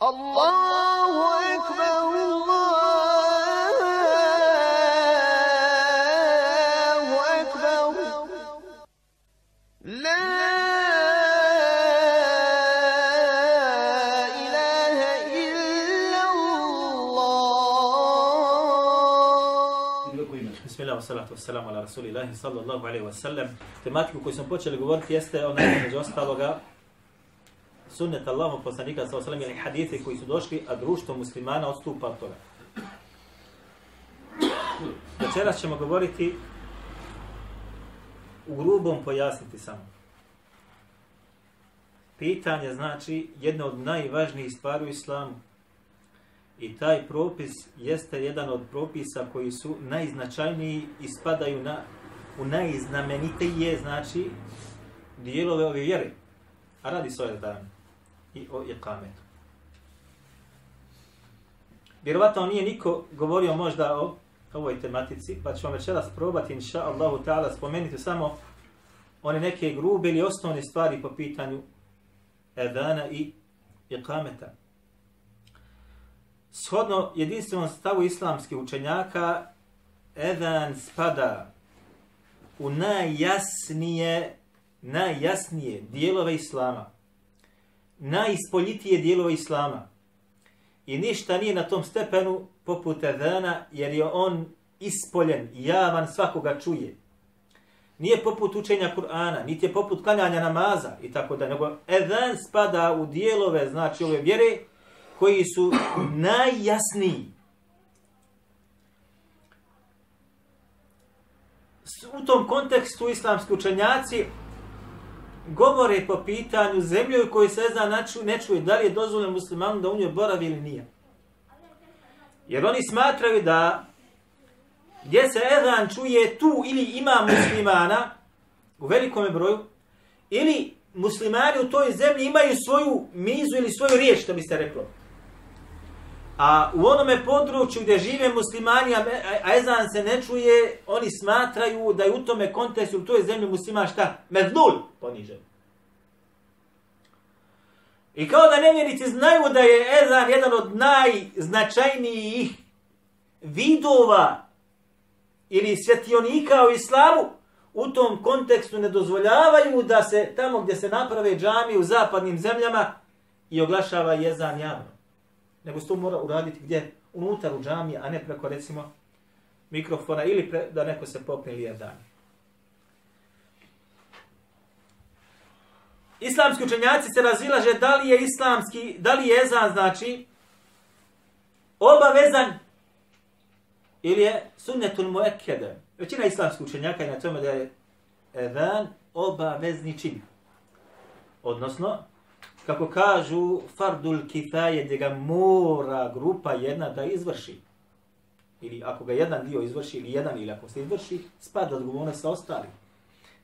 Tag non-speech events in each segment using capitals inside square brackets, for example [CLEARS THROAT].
Allahu ekber, Allahu ekber. La ilahe illa Allah. Bismillah, wa salatu wa salamu ala rasulillahi sallallahu alaihi wa sallam. Tematiku koju smo počeli govoriti jeste onaj među ostaloga sunnet Allahom poslanika sallallahu alaihi ili hadite koji su došli, a društvo muslimana odstupa od toga. Večeras ćemo govoriti u grubom pojasniti samo. Pitanje znači jedna od najvažnijih stvari u islamu. I taj propis jeste jedan od propisa koji su najznačajniji i spadaju na, u najznamenitije, znači, dijelove ove vjere. A radi se o i o ikametu. Vjerovatno nije niko govorio možda o ovoj tematici, pa ćemo večeras probati, inša Allahu ta'ala, spomenuti samo one neke grube ili osnovne stvari po pitanju edana i ikameta. Shodno jedinstvenom stavu islamskih učenjaka, edan spada u najjasnije, najjasnije dijelove islama. Najispoljitije dijelova islama. I ništa nije na tom stepenu poput edana, jer je on ispoljen, javan, svakoga čuje. Nije poput učenja Kur'ana, niti je poput klanjanja namaza i tako da, nego edan spada u dijelove, znači ove vjere, koji su najjasniji. U tom kontekstu islamski učenjaci govore po pitanju zemlje u kojoj se zna ne čuje da li je dozvoljeno muslimanu da u njoj boravi ili nije. Jer oni smatraju da gdje se ezan čuje tu ili ima muslimana u velikom broju, ili muslimani u toj zemlji imaju svoju mizu ili svoju riječ, što bi se reklo. A u onome području gdje žive muslimani, a ezan se ne čuje, oni smatraju da je u tome kontekstu, u toj zemlji muslima šta? Medlul, ponižen. I kao da nevjerici znaju da je ezan jedan od najznačajnijih vidova ili svjetionika u islamu, u tom kontekstu ne dozvoljavaju da se tamo gdje se naprave džami u zapadnim zemljama i oglašava jezan javno nego se to mora uraditi gdje? Unutar u džamije, a ne preko recimo mikrofona ili pre, da neko se popne ili jedan. Islamski učenjaci se razilaže da li je islamski, da li je ezan znači obavezan ili je sunnetul muekkede. Većina islamskih učenjaka je na tome da je ezan obavezni čin. Odnosno, kako kažu, fardul kifaje, gdje ga mora grupa jedna da izvrši. Ili ako ga jedan dio izvrši, ili jedan, ili ako se izvrši, spada odgovornost sa ostali.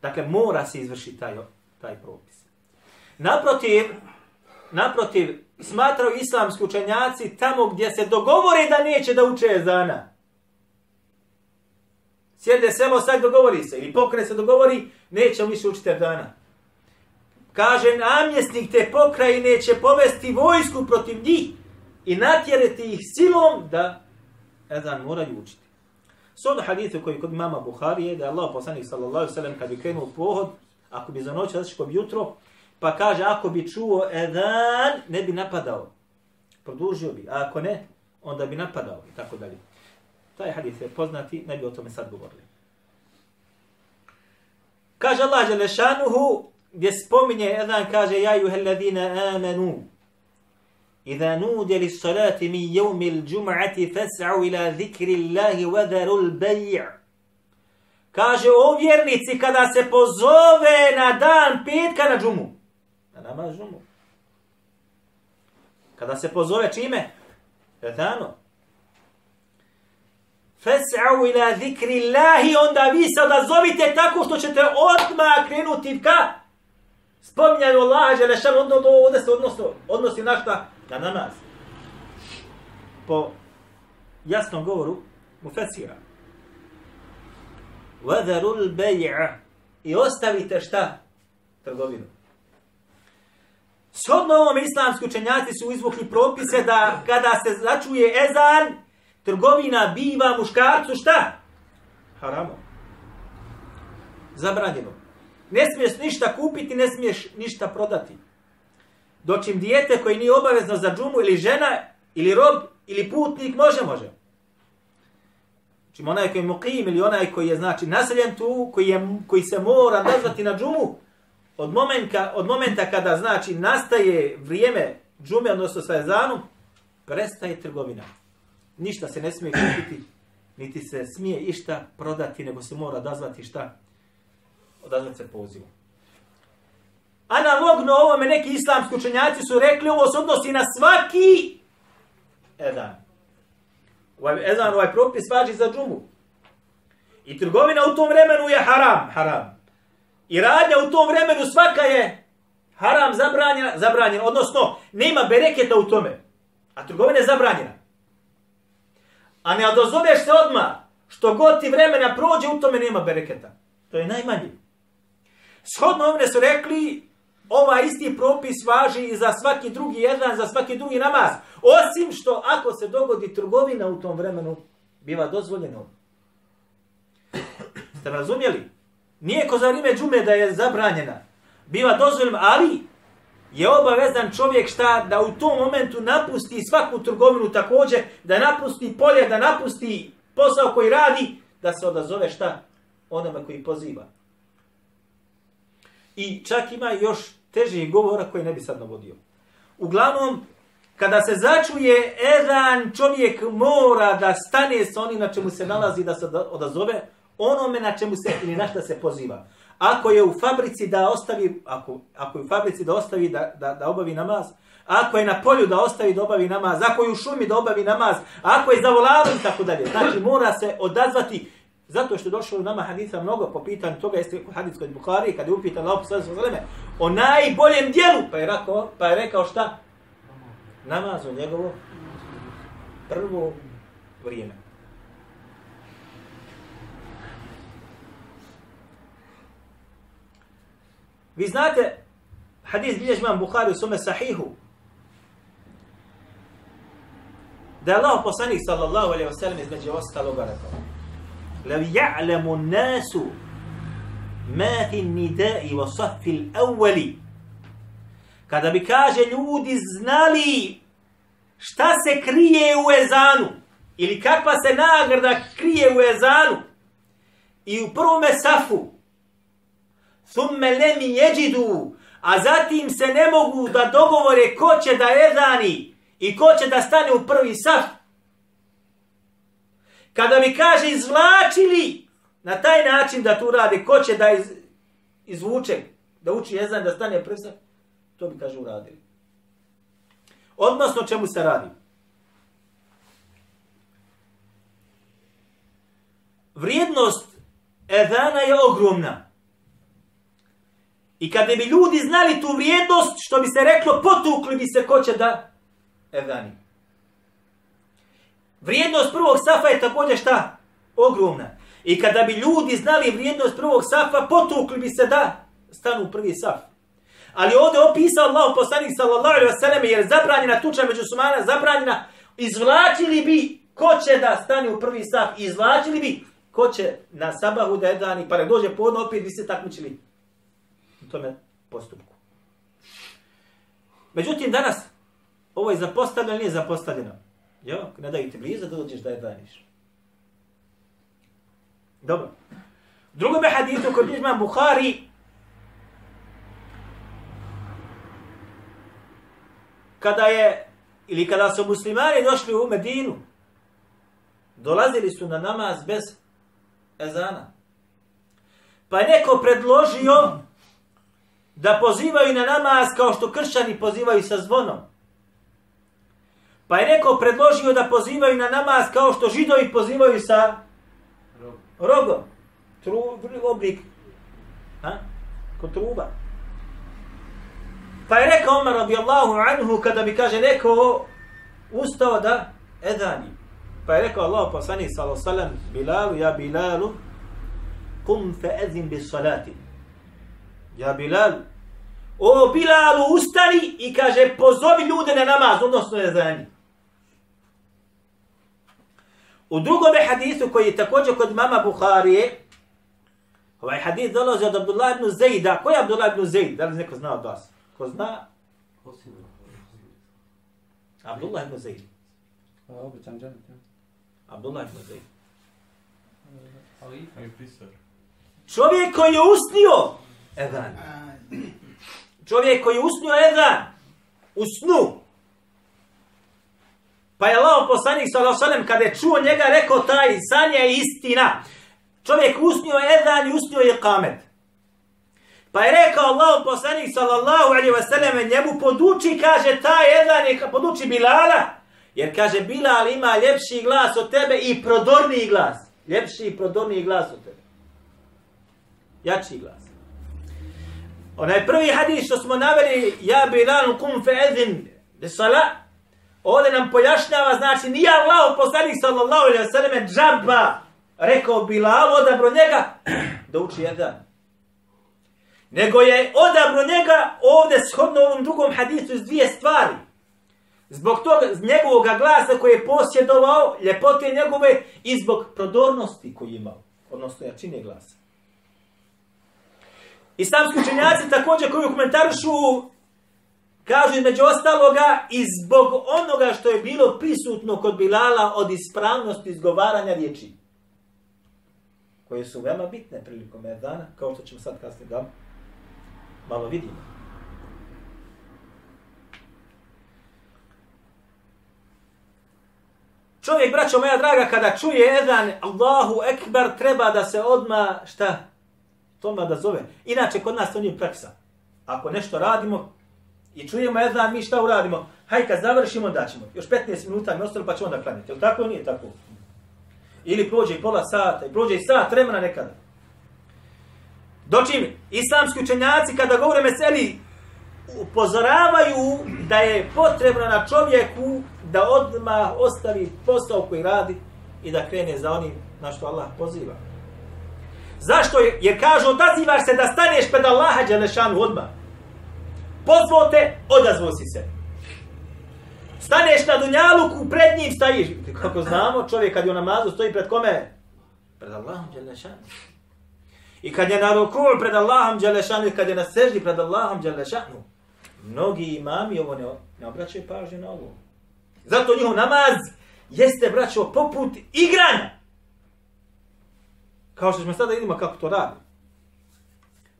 Dakle, mora se izvrši taj, taj propis. Naprotiv, naprotiv, smatraju islamski učenjaci tamo gdje se dogovore da neće da uče ezana. Sjede selo, sad dogovori se, ili pokre se dogovori, neće više učiti ezana kaže namjesnik te pokrajine će povesti vojsku protiv njih i natjerati ih silom da ezan moraju učiti. Sod hadithu koji kod mama Buhari je da je Allah poslanik sallallahu sallam kad bi krenuo pohod, ako bi za noć, ako bi jutro, pa kaže ako bi čuo ezan, ne bi napadao. Produžio bi, a ako ne, onda bi napadao i tako dalje. Taj hadith je poznati, ne bi o tome sad govorili. Kaže Allah Đelešanuhu, gdje spominje jedan kaže ja juhe ladina amanu Iza nudje li salati min jevmi il džum'ati fes'u ila zikri Allahi vadaru il Kaže o vjernici kada se pozove na dan petka na džumu. Na namaz džumu. Kada se pozove čime? Etano. Fes'u ila zikri Allahi onda vi se odazovite tako što ćete odmah krenuti ka? Spominjaju Allaha Želešanu, onda to ovdje se odnosi, odnosi na šta? Na namaz. Po jasnom govoru mu fesira. Vadarul. I ostavite šta? Trgovinu. Shodno ovom islamski učenjaci su izvukli propise da kada se začuje ezan, trgovina biva muškarcu šta? Haramo. Zabranjeno. Ne smiješ ništa kupiti, ne smiješ ništa prodati. Dočim dijete koji nije obavezno za džumu ili žena, ili rob, ili putnik, može, može. Znači onaj koji je muqim ili onaj koji je znači naseljen tu, koji, je, koji se mora nazvati na džumu, od momenta, od momenta kada znači nastaje vrijeme džume, odnosno sa ezanom, prestaje trgovina. Ništa se ne smije kupiti, niti se smije išta prodati, nego se mora dazvati šta? Odazvat se pozivu. Analogno ovome neki islamski učenjaci su rekli, ovo se odnosi na svaki edan. Ovaj ezan, ovaj propis važi za džumu. I trgovina u tom vremenu je haram, haram. I radnja u tom vremenu svaka je haram zabranjena, zabranjena. Odnosno, nema bereketa u tome. A trgovina je zabranjena. A ne odozoveš se odmah, što god ti vremena prođe, u tome nema bereketa. To je najmanje. Shodno ovne su rekli, ova isti propis važi i za svaki drugi jedan, za svaki drugi namaz. Osim što ako se dogodi trgovina u tom vremenu, biva dozvoljeno. Ste razumjeli? Nije ko za vrijeme džume da je zabranjena. Biva dozvoljeno, ali je obavezan čovjek šta da u tom momentu napusti svaku trgovinu također, da napusti polje, da napusti posao koji radi, da se odazove šta onome koji poziva. I čak ima još težih govora koje ne bi sad navodio. Uglavnom, kada se začuje ezan, čovjek mora da stane sa onim na čemu se nalazi da se odazove, onome na čemu se ili na šta se poziva. Ako je u fabrici da ostavi, ako, ako je u fabrici da ostavi da, da, da obavi namaz, ako je na polju da ostavi da obavi namaz, ako je u šumi da obavi namaz, ako je za volarom i tako dalje. Znači mora se odazvati Zato što je došlo u nama hadisa mnogo po pitanju toga, jeste hadis kod Bukhari, kada je upitan Allah sada sveme, o najboljem dijelu, pa je rekao, pa je rekao šta? Namaz u njegovo prvo vrijeme. Vi znate, hadis bilježi imam Bukhari u svome sahihu, da je Allah poslanik sallallahu alaihi wa sallam između ostaloga rekao, لو يعلم الناس ما في النداء وصف الأول kada bi kaže ljudi znali šta se krije u ezanu ili kakva se nagrada krije u ezanu i u prvome safu thumme lemi jeđidu a zatim se ne mogu da dogovore ko će da ezani i ko će da stane u prvi saf kada mi kaže izvlačili na taj način da tu radi, ko će da iz, izvuče, da uči jezan, da stane prsa, to bi kaže uradili. Odnosno čemu se radi? Vrijednost Edana je ogromna. I kada bi ljudi znali tu vrijednost, što bi se reklo, potukli bi se ko će da Edani. Vrijednost prvog safa je također šta? Ogromna. I kada bi ljudi znali vrijednost prvog safa, potukli bi se da stanu u prvi saf. Ali ovdje opisao Allah poslanik sallallahu alaihi wasallam jer zabranjena tuča među sumana, zabranjena, izvlačili bi ko će da stane u prvi saf, izvlačili bi ko će na sabahu da je dani, pa da dođe podno, opet bi se takmičili u tome postupku. Međutim, danas, ovo je zapostavljeno, nije zapostavljeno. Jo, ne daju ti blizu da dođeš da je daniš. Dobro. Drugo me hadisu kod ima Bukhari, kada je, ili kada su muslimani došli u Medinu, dolazili su na namaz bez ezana. Pa je neko predložio da pozivaju na namaz kao što kršćani pozivaju sa zvonom. Pa je neko predložio da pozivaju na namaz kao što židovi pozivaju sa rogom. Tru, oblik. Ha? Ko truba. Pa je rekao Omar radijallahu anhu kada bi kaže neko ustao da edani. Pa je rekao Allah poslanih sallahu sallam Bilalu, ja Bilalu kum fe edzim bis salati. Ja Bilalu, O Bilalu ustani i kaže pozovi ljude na namaz, odnosno je. U drugom hadisu koji je također kod mama Buharije, ovaj hadis dolazi od Abdullah ibn Zejda. Ko je Abdullah ibn Zejd? Da li neko zna od vas? Ko zna? Abdullah ibn Zejd. Običan džanet, ja. Abdullah ibn Zejd. Čovjek koji je usnio Edan. Čovjek koji je usnio Edan. U snu. Pa je Allah poslanik sallallahu alejhi kada je čuo njega rekao taj san je istina. Čovjek usnio Edan i usnio je kamet. Pa je rekao Allah poslanik sallallahu alaihi ve sellem njemu poduči kaže taj Edan je poduči Bilala. Jer kaže Bilal ima ljepši glas od tebe i prodorniji glas. Ljepši i prodorniji glas od tebe. Jači glas. Onaj prvi hadis što smo naveli, ja Bilal kum fe edin de salat, ovdje nam pojašnjava, znači nije Allah poslanik sallallahu alaihi wa sallam džaba rekao Bilal odabro njega [CLEARS THROAT] da uči jedan. Nego je odabro njega ovdje shodno ovom drugom hadisu iz dvije stvari. Zbog tog njegovog glasa koji je posjedovao, ljepote njegove i zbog prodornosti koji je imao, odnosno jačine glasa. Islamski učenjaci također koji komentarišu kažu između ostaloga i zbog onoga što je bilo prisutno kod Bilala od ispravnosti izgovaranja riječi. Koje su veoma bitne prilikom Erdana, kao što ćemo sad kasnije da malo vidimo. Čovjek, braćo moja draga, kada čuje Edan, Allahu Ekber, treba da se odma šta? Toma da zove. Inače, kod nas to nije praksa. Ako nešto radimo i čujemo Edan, mi šta uradimo? Haj, kad završimo, da ćemo. Još 15 minuta mi ostalo, pa ćemo da klanjati. Jel tako ili nije tako? Ili prođe i pola sata, i prođe i sat vremena nekada. Dočim, islamski učenjaci kada govore meseli, upozoravaju da je potrebno na čovjeku da odmah ostavi posao koji radi i da krene za onim na što Allah poziva. Zašto? Jer kažu, odazivaš se da staneš pred Allaha Đelešanu odmah. Pozvao te, odazvao si se. Staneš na Dunjaluku, pred njim stajiš. Kako znamo, čovjek kad je u namazu stoji pred kome? Pred Allahom Đelešanu. I kad je na ruku pred Allahom Đelešanu i kad je na seždi pred Allahom Đelešanu. Mnogi imami ovo ne, ne obraćaju pažnju na ovo. Zato njihov namaz jeste, braćo, poput igranja. Kao što ćemo sada vidimo kako to radi.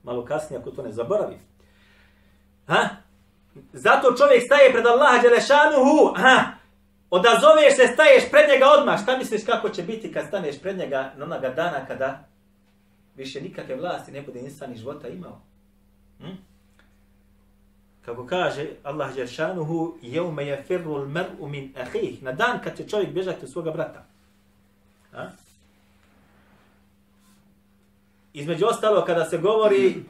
Malo kasnije, ako to ne zaboravi. Ha? Zato čovjek staje pred Allaha Đelešanuhu. Ha? Odazoveš se, staješ pred njega odmah. Šta misliš kako će biti kad staneš pred njega na onoga dana kada više nikakve vlasti ne bude insan i života imao? Hm? Kako kaže Allah Đeršanuhu, jevme je firru mer'u min ahih. Na dan kad će čovjek bježati od svoga brata. Ha? Između ostalo, kada se govori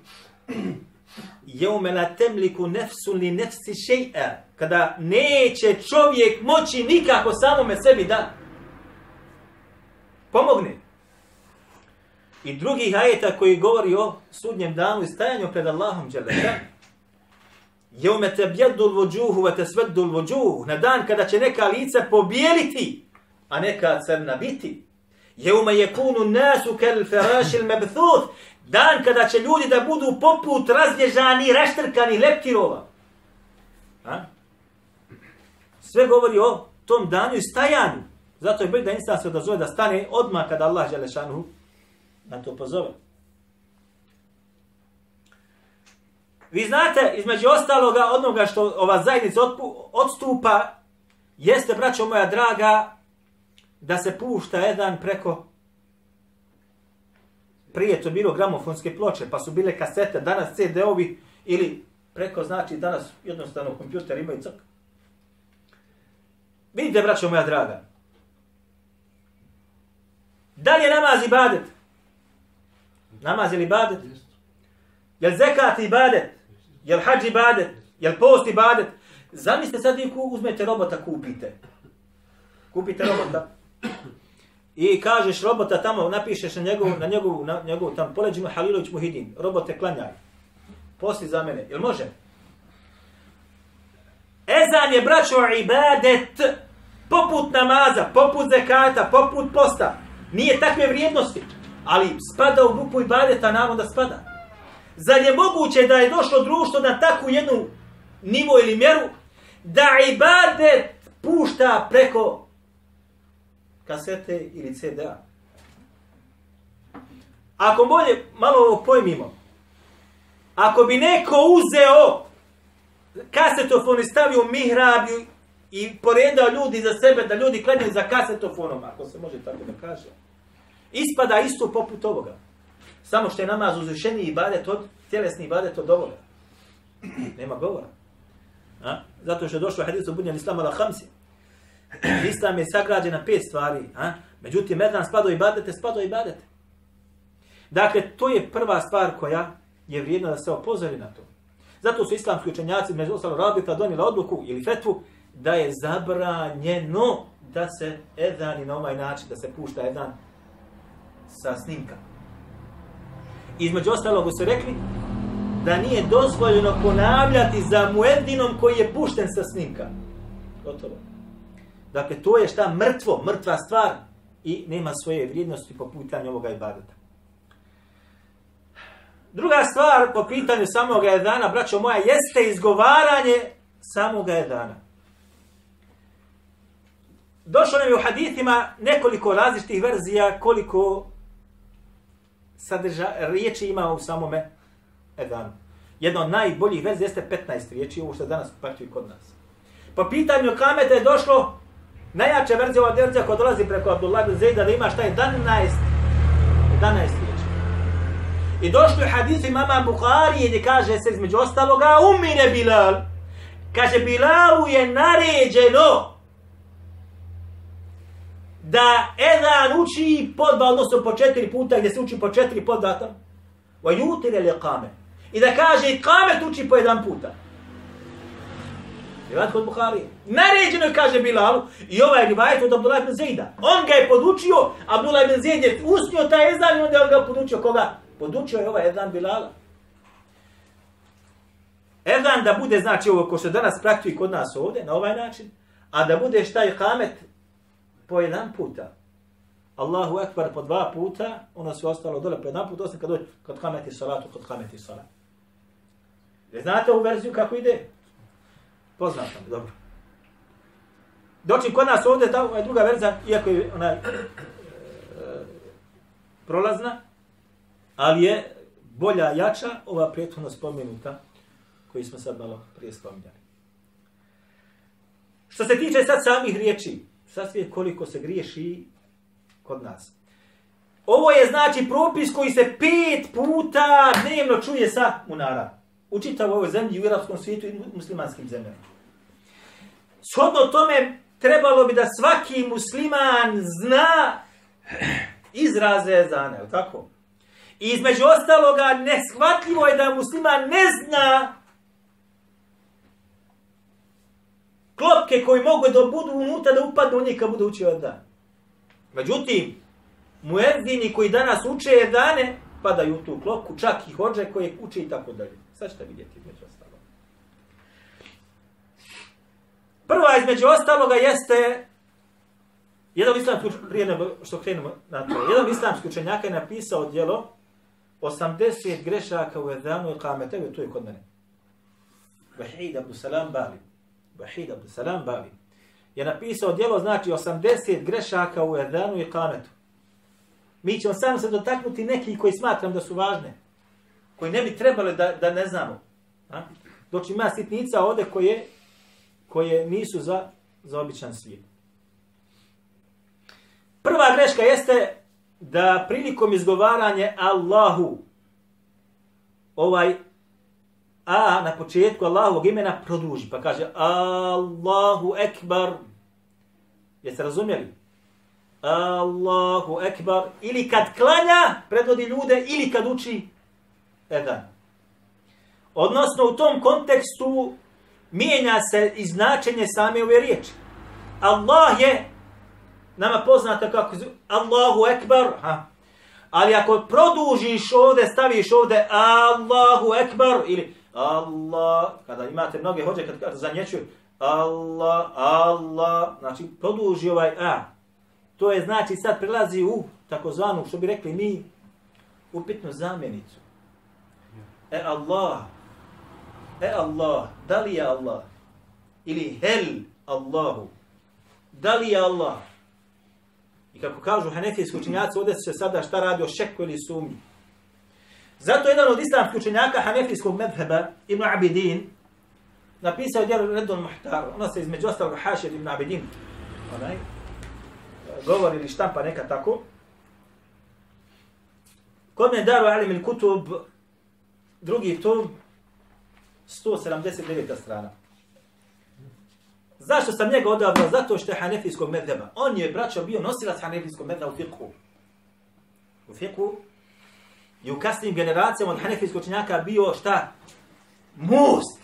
jeume la temliku nefsu li nefsi šeja. kada neće čovjek moći nikako samome sebi da pomogne. I drugi ajeta koji govori o sudnjem danu i stajanju pred Allahom Đelešan. Jeume te bjedul vođuhu ve te svedul vođuhu. Na dan kada će neka lica pobijeliti, a neka crna biti. Jeume je kunu nasu kel ferašil mebthuth. Dan kada će ljudi da budu poput razlježani, raštrkani, leptirova. A? Sve govori o tom danju i stajanju. Zato je bolje da insan se odazove da stane odmah kada Allah Želešanu na to pozove. Vi znate, između ostaloga, onoga što ova zajednica odstupa, jeste, braćo moja draga, da se pušta jedan preko prije to bilo gramofonske ploče, pa su bile kasete, danas CD-ovi ili preko znači danas jednostavno kompjuter imaju crk. Vidite, braćo moja draga, da li je namaz ibadet? Namaz ili li ibadet? Je zekat ibadet? Je li hađ ibadet? Je li post ibadet? Zamislite sad vi uzmete robota, kupite. Kupite robota. I kažeš robota tamo, napišeš na njegovu, na njegovu, na njegovu tamo, poleđimo Halilović Muhidin, robote klanjaj. posti za mene. Jel može? Ezan je, braćo, ibadet, poput namaza, poput zekata, poput posta. Nije takve vrijednosti, ali spada u grupu ibadeta, namo da spada. Zar je moguće da je došlo društvo na takvu jednu nivo ili mjeru, da ibadet pušta preko kasete ili CD-a? Ako bolje malo ovo pojmimo, ako bi neko uzeo kasetofon i stavio u mihrab i- poredao ljudi za sebe, da ljudi klanjaju za kasetofonom, ako se može tako da kaže, ispada isto poput ovoga. Samo što je namaz uzvišeni i badet od, tjelesni ibadet od ovoga. Nema govora. A? Zato što je došlo u hadisu bunjan islama la hamsi. Islam je sagrađen na pet stvari. A? Međutim, jedan spada u ibadete, spada u ibadete. Dakle, to je prva stvar koja je vrijedna da se opozori na to. Zato su islamski učenjaci, među ostalo rabita, donijela odluku ili fetvu da je zabranjeno da se edani na ovaj način, da se pušta edan sa snimka. Između ostalog su rekli da nije dozvoljeno ponavljati za muedinom koji je pušten sa snimka. Gotovo. Dakle, to je šta mrtvo, mrtva stvar i nema svoje vrijednosti po pitanju ovoga ibadeta. Druga stvar po pitanju samog edana, braćo moja, jeste izgovaranje samoga edana. Došlo nam je u hadithima nekoliko različitih verzija koliko sadrža, riječi ima u samome edanu. Jedna od najboljih verzija jeste 15 riječi, ovo što danas praktično kod nas. Po pitanju kameta je došlo najjača verzija, ova verzija koja dolazi preko Abdullah bin Zejda da ima šta 11, 11 riječi. I došlo je hadis imama Bukhari gdje kaže se između ostaloga umire Bilal. Kaže Bilalu je naređeno da Edan uči po dva, odnosno po četiri puta, gdje se uči po četiri podvata. Va jutire li kame. I da kaže i kamet uči po jedan puta. Rivajet kod Buhari. Naređeno je, kaže Bilalu, i ovaj rivajet od Abdullah ibn Zejda. On ga je podučio, Abdullah ibn Zejd je usnio taj ezan i onda je on ga podučio koga? Podučio je ovaj ezan Bilala. Ezan da bude, znači ovo ko se danas praktuje kod nas ovdje, na ovaj način, a da bude šta je kamet po jedan puta. Allahu ekbar po dva puta, ono sve ostalo dole po jedan puta, osim kad dođe kod kameti salatu, kod kameti salatu. Znate ovu verziju kako ide? Poznat sam, dobro. Doći kod nas ovdje ta ovaj druga verzija, iako je ona e, prolazna, ali je bolja, jača, ova prijetno spomenuta, koju smo sad malo prije spominjali. Što se tiče sad samih riječi, sad sve koliko se griješi kod nas. Ovo je znači propis koji se pet puta dnevno čuje sa munara. U čitavoj ovoj zemlji, u arapskom svijetu i muslimanskim zemljama. Shodno tome, trebalo bi da svaki musliman zna izraze ezana, je tako? I između ostaloga, neshvatljivo je da musliman ne zna klopke koji mogu da budu unutra da upadnu u njih kad bude učio dan. Međutim, muezdini koji danas uče dane, padaju u tu klopku, čak i hođe koji uče i tako dalje. Sad ćete vidjeti između ostaloga. Prva između ostaloga jeste jedan islamski prije nego što krenemo na to. Jedan islamski učenjak je napisao djelo 80 grešaka u Edanu i Kamete, tu to je kod mene. Vahid Abdu Salam Bali. Vahid Abdu Salam Bali. Je napisao djelo znači 80 grešaka u Edanu i Kametu. Mi ćemo samo se dotaknuti neki koji smatram da su važne. Koji ne bi trebale da, da ne znamo. A? Dok ima sitnica ovde koje, koje nisu za, za običan svijet. Prva greška jeste da prilikom izgovaranje Allahu ovaj A na početku Allahovog imena produži. Pa kaže Allahu Ekbar. Jeste razumjeli? Allahu Ekbar. Ili kad klanja, predvodi ljude, ili kad uči Edan. Odnosno, u tom kontekstu mijenja se i značenje same ove riječi. Allah je nama poznata kako Allahu Ekbar. Ha. Ali ako produžiš ovdje, staviš ovdje Allahu Ekber ili Allah, kada imate mnoge hođe, kad, za zanjećuju Allah, Allah, znači produži ovaj A. To je znači sad prilazi u takozvanu, što bi rekli mi, upitnu zamjenicu. E Allah, e Allah, da li je Allah? Ili hel Allahu, da li je Allah? I kako kažu hanefijski učenjaci, ovdje se sada šta radi o šeku ili sumnji. Zato jedan od islamskih učenjaka hanefijskog medheba, Ibn Abidin, napisao je djelo Redon Muhtar, ono se između ostalog Hašir Ibn Abidin, onaj, govori ili štampa neka tako. Kod me daru alim il kutub, drugi tom, 179. strana. Zašto sam njega odabrao? Zato što je hanefijskog medheba. On je, braćo, bio nosilac hanefijskog medheba u fiqhu. U fiqhu i u kasnim generacijama od hanefijskog činjaka bio šta? Most.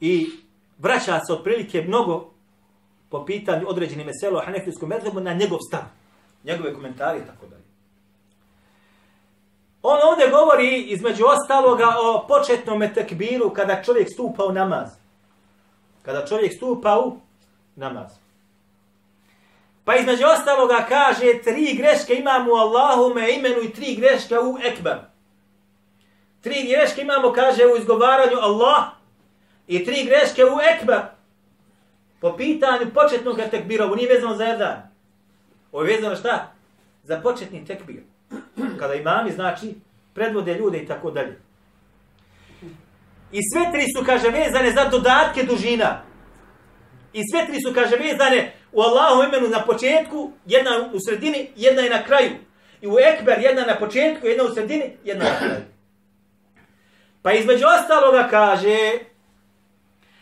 I vraća se otprilike mnogo po pitanju određenih meselo o hanefijskom medhebu na njegov stav. Njegove komentari i tako dalje. On ovdje govori između ostaloga o početnom tekbiru kada čovjek stupa u namaz. Kada čovjek stupa u namaz. Pa između ostaloga kaže tri greške imamo u Allahume imenu i tri greške u Ekber. Tri greške imamo, kaže, u izgovaranju Allah i tri greške u Ekber. Po pitanju početnog tekbira, ovo nije vezano za jedan. Ovo je vezano šta? Za početni tekbir. Kada imami, znači, predvode ljude i tako dalje. I sve tri su, kaže, vezane za dodatke dužina. I sve tri su, kaže, vezane u Allahu imenu na početku, jedna u sredini, jedna je na kraju. I u Ekber jedna na početku, jedna u sredini, jedna na kraju. Pa između ostaloga kaže,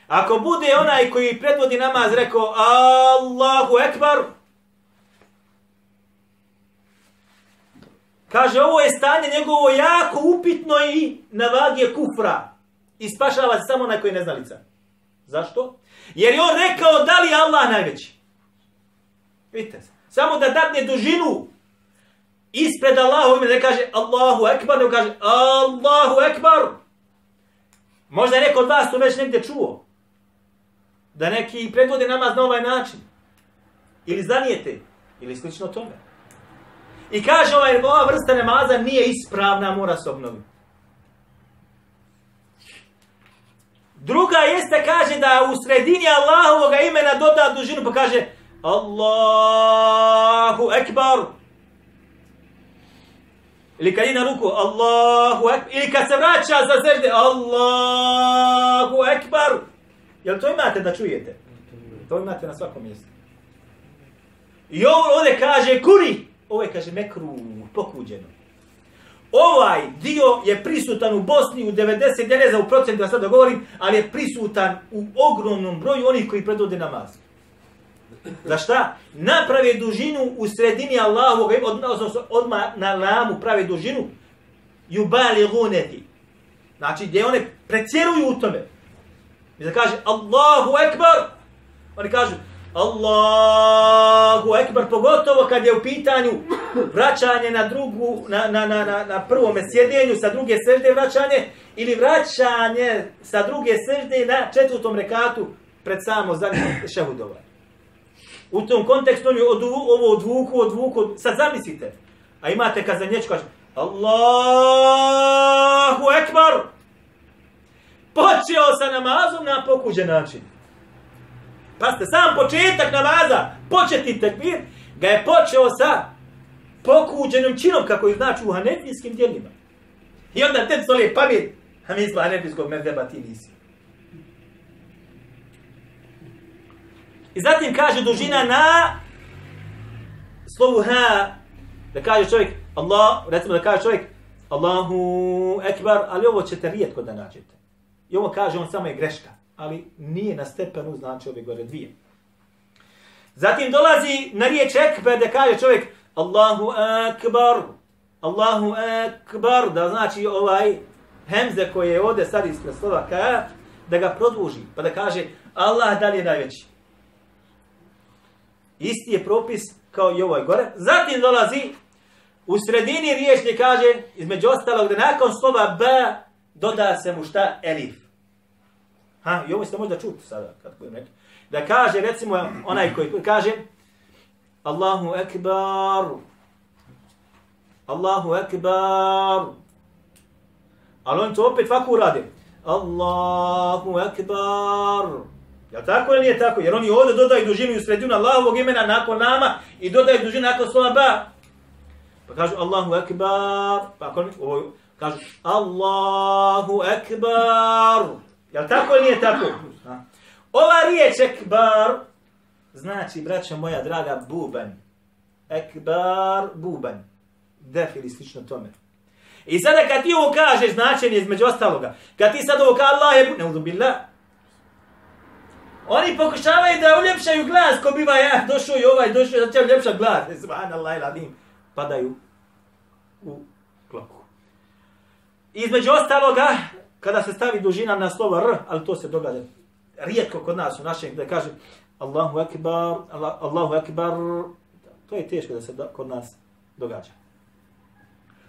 ako bude onaj koji predvodi namaz rekao Allahu Ekber, kaže ovo je stanje njegovo jako upitno i na vagi kufra. I spašava se samo onaj koji je neznalica. Zašto? Jer je on rekao da li je Allah najveći. Vidite se. Samo da dadne dužinu ispred Allahu ime, ne kaže Allahu Ekber, ne kaže Allahu Ekber. Možda je neko od vas to već negdje čuo. Da neki predvode namaz na ovaj način. Ili zanijete. Ili slično tome. I kaže ovaj, ova vrsta namaza nije ispravna, mora se obnoviti. Druga jeste, kaže da u sredini Allahovog imena doda dužinu, pa kaže Allahu Ekbar. Ili kad na ruku, Allahu Ekbar. Ili kad se vraća za sežde, Allahu Ekbar. Jel to imate da čujete? To imate na svakom mjestu. I ovo ovdje kaže kuri. Ovo je kaže mekru, pokuđeno. Ovaj dio je prisutan u Bosni u 90 dneva u procentu, da sad govorim, ali je prisutan u ogromnom broju onih koji predvode namaz. Za šta? Naprave dužinu u sredini Allahovog, odnosno odmah na lamu prave dužinu, jubali guneti. Znači, gdje one predsjeruju u tome. I da kaže, Allahu Ekber, oni kažu, Allahu Ekber, pogotovo kad je u pitanju vraćanje na drugu, na, na, na, na, na prvom sjedenju, sa druge sežde vraćanje, ili vraćanje sa druge sežde na četvrtom rekatu pred samo zadnje šehudovanje. U tom kontekstu oni od, ovo odvuku, odvuku, sad zamislite. A imate kad za nječu kaže Allahu Ekber. Počeo sa namazom na pokuđen način. Pazite, sam početak namaza, početni tekbir, ga je počeo sa pokuđenim činom, kako ih znači u hanefijskim djelima. I onda te stoli pamet, a mi smo hanefijskog mezeba, ti nisi. I zatim kaže dužina na slovu ha, da kaže čovjek, Allah, recimo da kaže čovjek, Allahu ekbar, ali ovo ćete rijetko da nađete. I ovo kaže on samo je greška, ali nije na stepenu, znači ove gore dvije. Zatim dolazi na riječ ekber da kaže čovjek, Allahu ekbar, Allahu ekbar, da znači ovaj hemze koji je ovdje sad ispred slova ka, da ga produži, pa da kaže Allah da li je najveći. Isti je propis kao i ovoj gore. Zatim dolazi U sredini riječnik kaže, između ostalog, da nakon slova B doda se mu šta? Elif. Ha, i ovo ste možda čuti sada, kad budem rekli. Da kaže, recimo, onaj koji kaže, Allahu ekbar, Allahu ekbar, ali on to opet ovako urade. Allahu ekbar. Ja tako ili nije tako? Jer oni ovdje dodaju dužinu u sredinu Allahovog imena nakon nama i dodaju dužinu nakon slova ba. Pa kažu Allahu ekbar. Pa ako ovo kažu Allahu ekbar. Ja tako ili nije tako? Ha. Ova riječ ekbar znači, braća moja draga, buban. Ekbar, buban. Def ili slično tome. I sada kad ti ovo kažeš značenje između ostaloga, kad ti sad ovo kaže Allah je, ne Oni pokušavaju da uljepšaju glas, ko biva ja, došao i ovaj, došao, da će uljepšati glas. [LAUGHS] Subhanallah il adim. Padaju u kloku. Između ostaloga, kada se stavi dužina na slovo R, ali to se događa rijetko kod nas u našem, da kaže Allahu akbar, Allah, Allahu akbar, to je teško da se do, kod nas događa.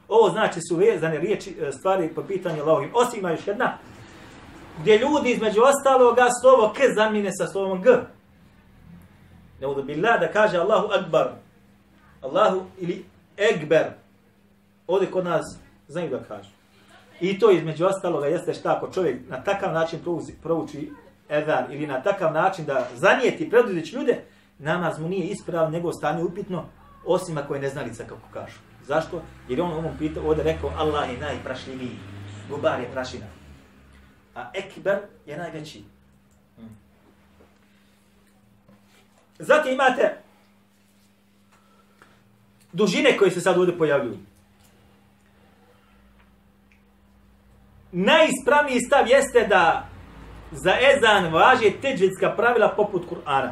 Ovo znači su vezane riječi, e, stvari po pitanju Allahovim. Osim ima još jedna, gdje ljudi između ostaloga slovo k zamine sa slovom g. Ne udu billah da kaže Allahu akbar. Allahu ili ekber. Ovdje kod nas znaju da kaže. I to između ostaloga jeste šta ako čovjek na takav način prouzi, prouči edan ili na takav način da zanijeti predvodeć ljude, namaz mu nije isprav, nego stanje upitno, osim ako je neznalica kako kažu. Zašto? Jer on ovom pita, ovdje rekao Allah je najprašljiviji, gubar je prašina a ekber je najveći. Zatim imate dužine koje se sad ovdje pojavljuju. Najispravniji stav jeste da za ezan važe teđvidska pravila poput Kur'ana.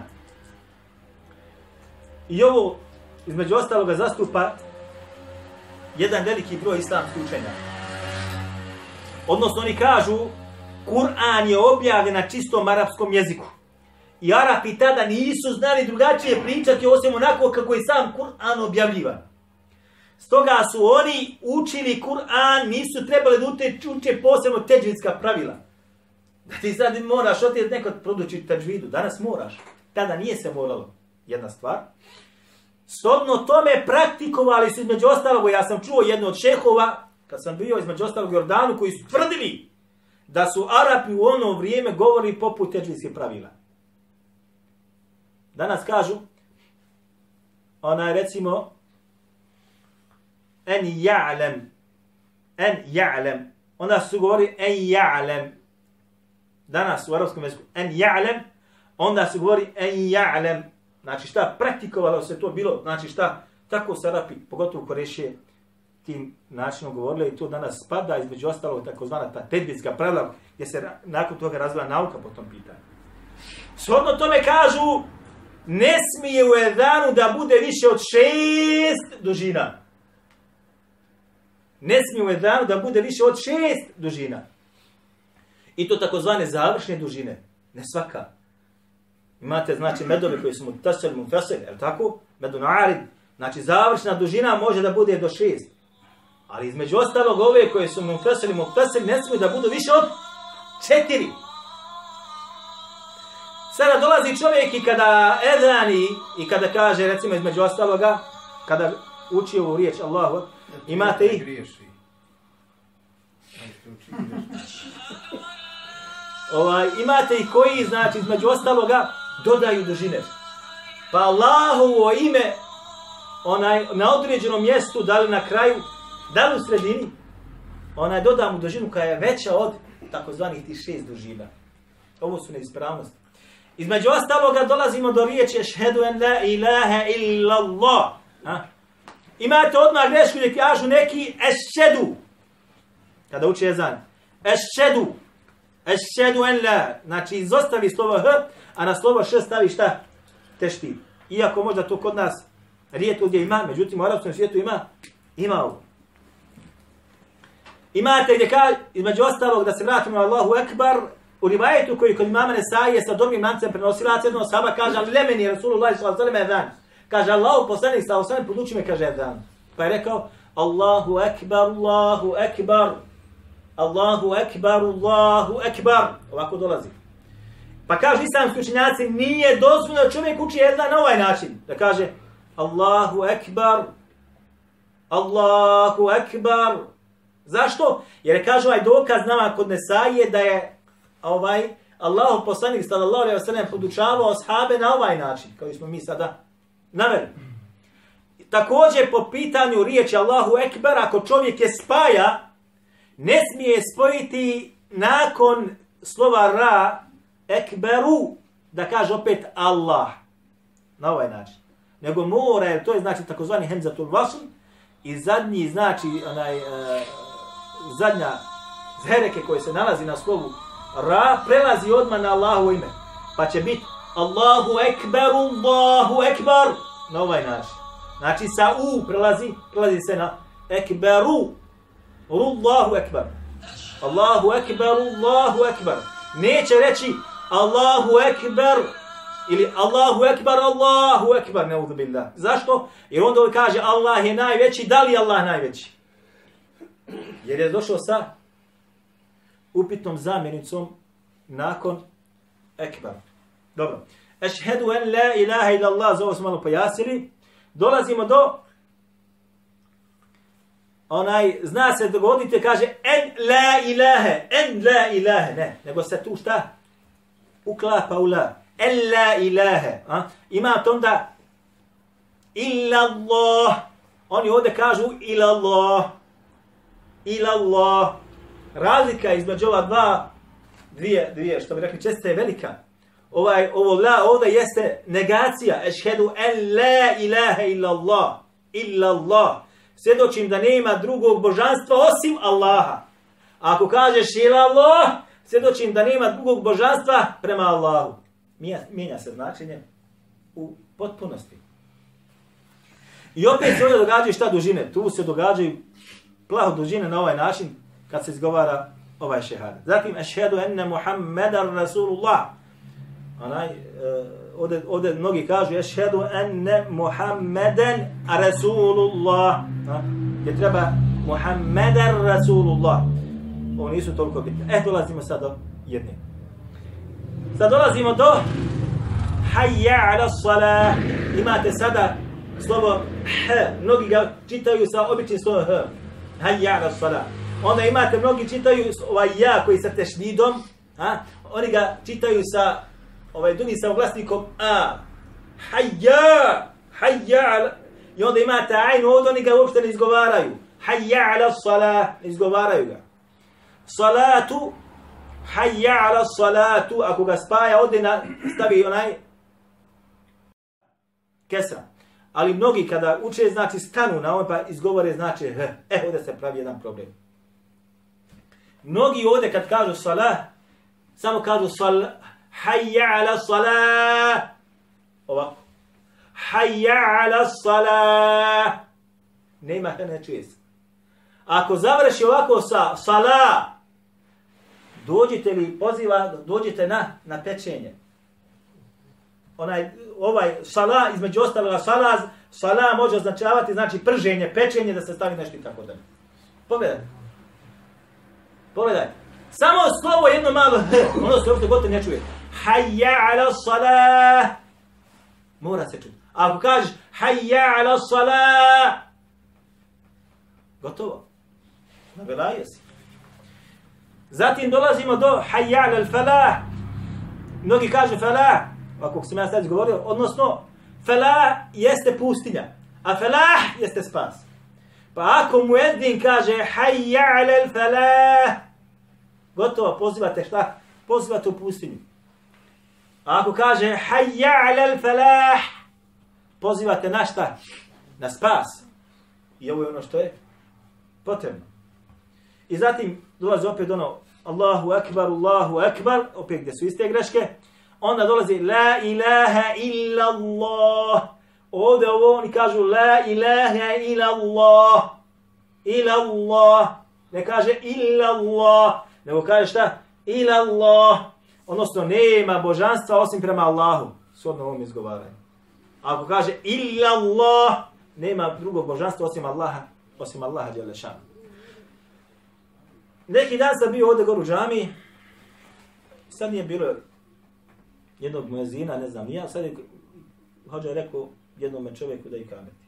I ovo, između ostaloga, zastupa jedan veliki broj islamskih učenja. Odnosno, oni kažu Kur'an je objavljen na čistom arapskom jeziku. I Arapi tada nisu znali drugačije pričati osim onako kako je sam Kur'an objavljivan. Stoga su oni učili Kur'an, nisu trebali da uče posebno teđvidska pravila. Da ti sad moraš otići nekod produčiti teđvidu. Danas moraš. Tada nije se moralo. Jedna stvar. Sodno tome praktikovali su između ostalog, ja sam čuo jedno od šehova, kad sam bio između ostalog Jordanu, koji su tvrdili da su Arapi u ono vrijeme govori poput teđlijskih pravila. Danas kažu, onaj recimo, en ja'lem, en ja'lem, onda su govori en ja'lem, danas u arabskom jeziku, en ja'lem, onda su govori en ja'lem, znači šta, praktikovalo se to bilo, znači šta, tako se Arapi, pogotovo Koreše, tim načinom govorili i to danas spada između ostalog takozvana ta tedbitska pravila gdje se nakon toga razvila nauka po tom pitanju. Shodno tome kažu ne smije u Edanu da bude više od šest dužina. Ne smije u Edanu da bude više od šest dužina. I to takozvane završne dužine. Ne svaka. Imate, znači, medove koji su mu tasel, mu fasel, je tako? Medu narid. Znači, završna dužina može da bude do šest. Ali između ostalog ove koje su mufasili, mufasili ne smiju da budu više od četiri. Sada dolazi čovjek i kada edani i kada kaže recimo između ostaloga, kada uči ovu riječ Allahu, imate i... ovaj, imate i koji, znači, između ostaloga, dodaju dužine. Pa Allahovo ime, onaj, na određenom mjestu, da li na kraju, Da li u sredini? Ona je doda mu dužinu koja je veća od takozvanih tih šest dužina. Ovo su neispravnosti. Između ostaloga dolazimo do riječi šhedu en la ilaha illa Allah. Ha? Imate odmah grešku gdje kažu neki ešćedu. Kada uči jezan. Ešćedu. Ešćedu en la. Znači izostavi slovo h, a na slovo š stavi šta? Tešti. Iako možda to kod nas rijetko gdje ima, međutim u arabskom svijetu ima, ima ovo. Imate gdje kaže, između ostalog, da se vratimo na Allahu Ekbar, u rivajetu koji kod imama Nesaije sa dobrim lancem prenosila, jednog sahaba kaže, ali lemeni Rasulullah sallallahu alaihi wa sallam Kaže, Allahu poslanik sallallahu alaihi wa poduči me, kaže Edan. Pa je rekao, Allahu ekbar, Allahu ekbar, Allahu ekbar, Allahu ekbar. Ovako dolazi. Pa kaže islamski učenjaci, nije dozvoljeno čovjek uči ezan na ovaj način. Da kaže Allahu ekbar, Allahu ekbar. Zašto? Jer kaže ovaj dokaz nama kod Nesaije da je ovaj Allahu poslanik sallallahu alejhi ve sellem podučavao ashabe na ovaj način, kao smo mi sada naveli. Također po pitanju riječi Allahu ekber, ako čovjek je spaja, ne smije spojiti nakon slova ra ekberu, da kaže opet Allah. Na ovaj način. Nego mora, jer to je znači takozvani hemzatul vasl, i zadnji znači onaj, uh, zadnja zhereke koje se nalazi na slovu ra, prelazi odmah na Allahu ime. Pa će biti Allahu ekber, Allahu ekber. Na ovaj način. Znači sa u prelazi, prelazi se na ekberu. Allahu ekber. Allahu ekber, Allahu ekber. Neće reći Allahu ekber ili Allahu ekber, Allahu ekber, neudhu billah. Zašto? Jer onda on kaže Allah je najveći, da li je Allah najveći? Jer je došao sa upitnom zamjenicom nakon ekber. Dobro. Ešhedu en la ilaha ila Allah, za ovo smo malo pojasnili. Dolazimo do onaj, zna se dogodite, kaže en la ilahe, en la ilahe, ne, nego se tu šta? Uklapa u la. En la ilahe. A? Ima to onda illa Allah. Oni ovdje kažu ila Allah. Ila Allah. Razlika između ova dva, dvije, dvije, što bi rekli, često je velika. Ovaj, ovo la ovdje jeste negacija. Ešhedu en la ilaha illa Allah. Illa Allah. Svjedočim da nema drugog božanstva osim Allaha. Ako kažeš ila Allah, svjedočim da nema drugog božanstva prema Allahu. Mijenja, mijenja se značenje u potpunosti. I opet se ovdje događaju šta dužine. Tu se događaju plaho dužine na ovaj način kad se izgovara ovaj šehad. Zatim, ešhedu enne Muhammedan Rasulullah. Onaj, uh, ovdje, ovdje mnogi kažu, ješhedu enne Muhammeden Rasulullah. A, Gdje treba Muhammeden Rasulullah. Ovo nisu toliko bitne. Eh, dolazimo sad do jedne. Sad dolazimo do Hayya ala salah. Imate sada slovo H. Mnogi ga čitaju sa običnim slovom H. Hayya ala salah. Onda imate, mnogi čitaju ovaj ja koji sa tešnidom. Ha? Oni ga čitaju sa ovaj drugi sa oglasnikom A. Hayya. Hayya ala. I onda imate ajn ovdje oni ga uopšte ne izgovaraju. Hayya ala salah. Ne izgovaraju ga. Salatu hayya ala salatu, ako ga spaja, ovdje na, stavi onaj kesra. Ali mnogi kada uče, znači stanu na ovom, pa izgovore, znači h. eh, ovdje se pravi jedan problem. Mnogi ovdje kad kažu salah, samo kažu sal, hayya ala salah. Ovako. Hayya ala salah. Nema h, ne čuje se. Ako završi ovako sa salah, dođite li poziva, dođite na, na pečenje. Onaj, ovaj sala, između ostaloga sala, sala može označavati, znači prženje, pečenje, da se stavi nešto i tako dalje. Pogledajte. Pogledajte. Samo slovo jedno malo, [LAUGHS] ono se uopšte gotovo ne čuje. حي على الصلاة. مورا تتو أبكاج حي على الصلاة. غطوة نبلا آه، يسي ذاتي ندولا زي ما دو حي على الفلاح. نوكي كاج فلاح. وكوك سمع سيدي جوري ونصنو فلاح يستي بوستينا. أفلاح يستي سباس. فأكو مؤذن كاج حي على الفلاح. غطوة بوزيبا تشتاك بوزيبا تو بوستينا A ako kaže hayya al falah, pozivate na šta? Na spas. I ovo je ono što je potrebno. I zatim dolazi opet ono Allahu akbar, Allahu akbar, opet gdje su iste greške. Onda dolazi la ilaha illa Allah. Ovdje ovo oni kažu la ilaha illa Allah. Illa Allah. Ne kaže illa Allah. Nego kaže šta? Illa Allah. Odnosno nema božanstva osim prema Allahu. shodno ovom izgovaranju. Ako kaže illa Allah, nema drugog božanstva osim Allaha osim Allaha Đelešan. Neki dan sam bio ovdje gore u džami, sad nije bilo jednog mojezina, ne znam, ja sad je hođa rekao jednom čovjeku da i kameti.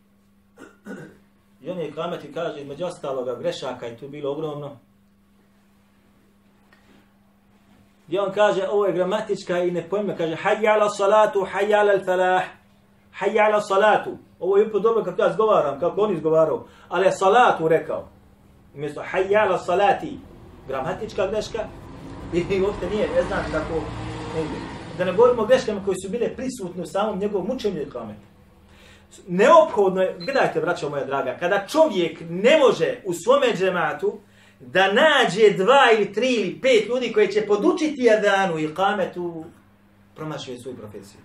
I on je kameti kaže, među ostaloga grešaka je tu bilo ogromno. Gdje on kaže, ovo je gramatička i ne pojme, kaže, hajja ala salatu, hajja ala falah, hajja ala salatu. Ovo je upravo dobro kako ja zgovaram, kako on izgovarao, ali je salatu rekao. Umjesto hajja ala salati, gramatička greška, i uopšte nije, ne znam kako, ne, da ne govorimo o greškama koje su bile prisutne u samom njegovom mučenju i kametu neophodno je, gledajte, braćo moja draga, kada čovjek ne može u svome džematu da nađe dva ili tri ili pet ljudi koji će podučiti Adanu i kametu, promašuje svoju profesiju.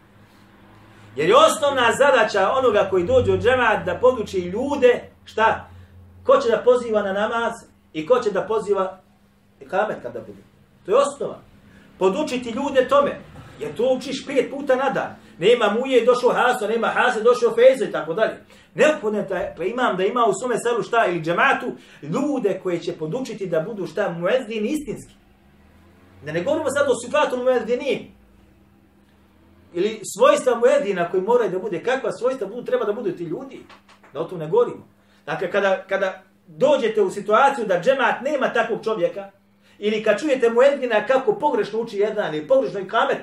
Jer je osnovna zadaća onoga koji dođe u džemat da poduči ljude, šta? Ko će da poziva na namaz i ko će da poziva i kamet kada bude. To je osnova. Podučiti ljude tome. Jer to učiš pet puta na dan. Nema muje, došao Haso, nema Hase, došao Fejzo i tako dalje. Neophodno je da imam da ima u svome selu šta ili džematu ljude koje će podučiti da budu šta muezdin istinski. Da ne govorimo sad o sifatu muezdini. Ili svojstva muezdina koji moraju da bude. Kakva svojstva budu, treba da budu ti ljudi. Da o tom ne govorimo. Dakle, kada, kada dođete u situaciju da džemat nema takvog čovjeka, ili kad čujete muezdina kako pogrešno uči jedan ili pogrešno i kamet,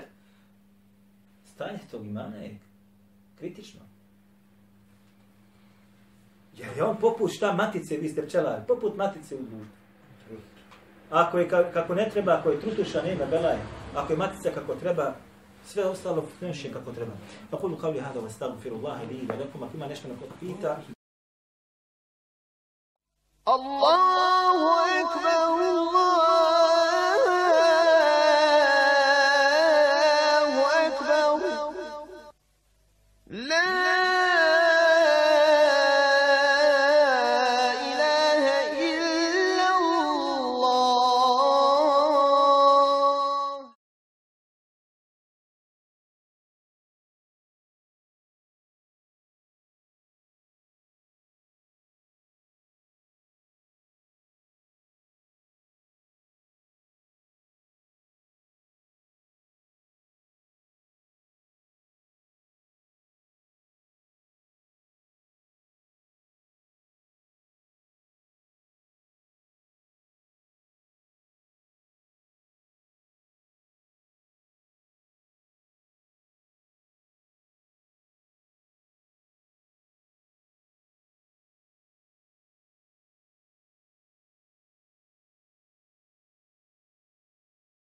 stanje tog imana je kritično. Jer je on poput šta matice, vi ste pčelari, poput matice u društvu. Ako je kako ne treba, ako je trutuša, nema belaj. Ako je matica kako treba, sve ostalo funkcioniše kako treba. Pa kulu kao li hada wa stagfirullaha li da nekom, ako ima nešto na kod pita. Allah!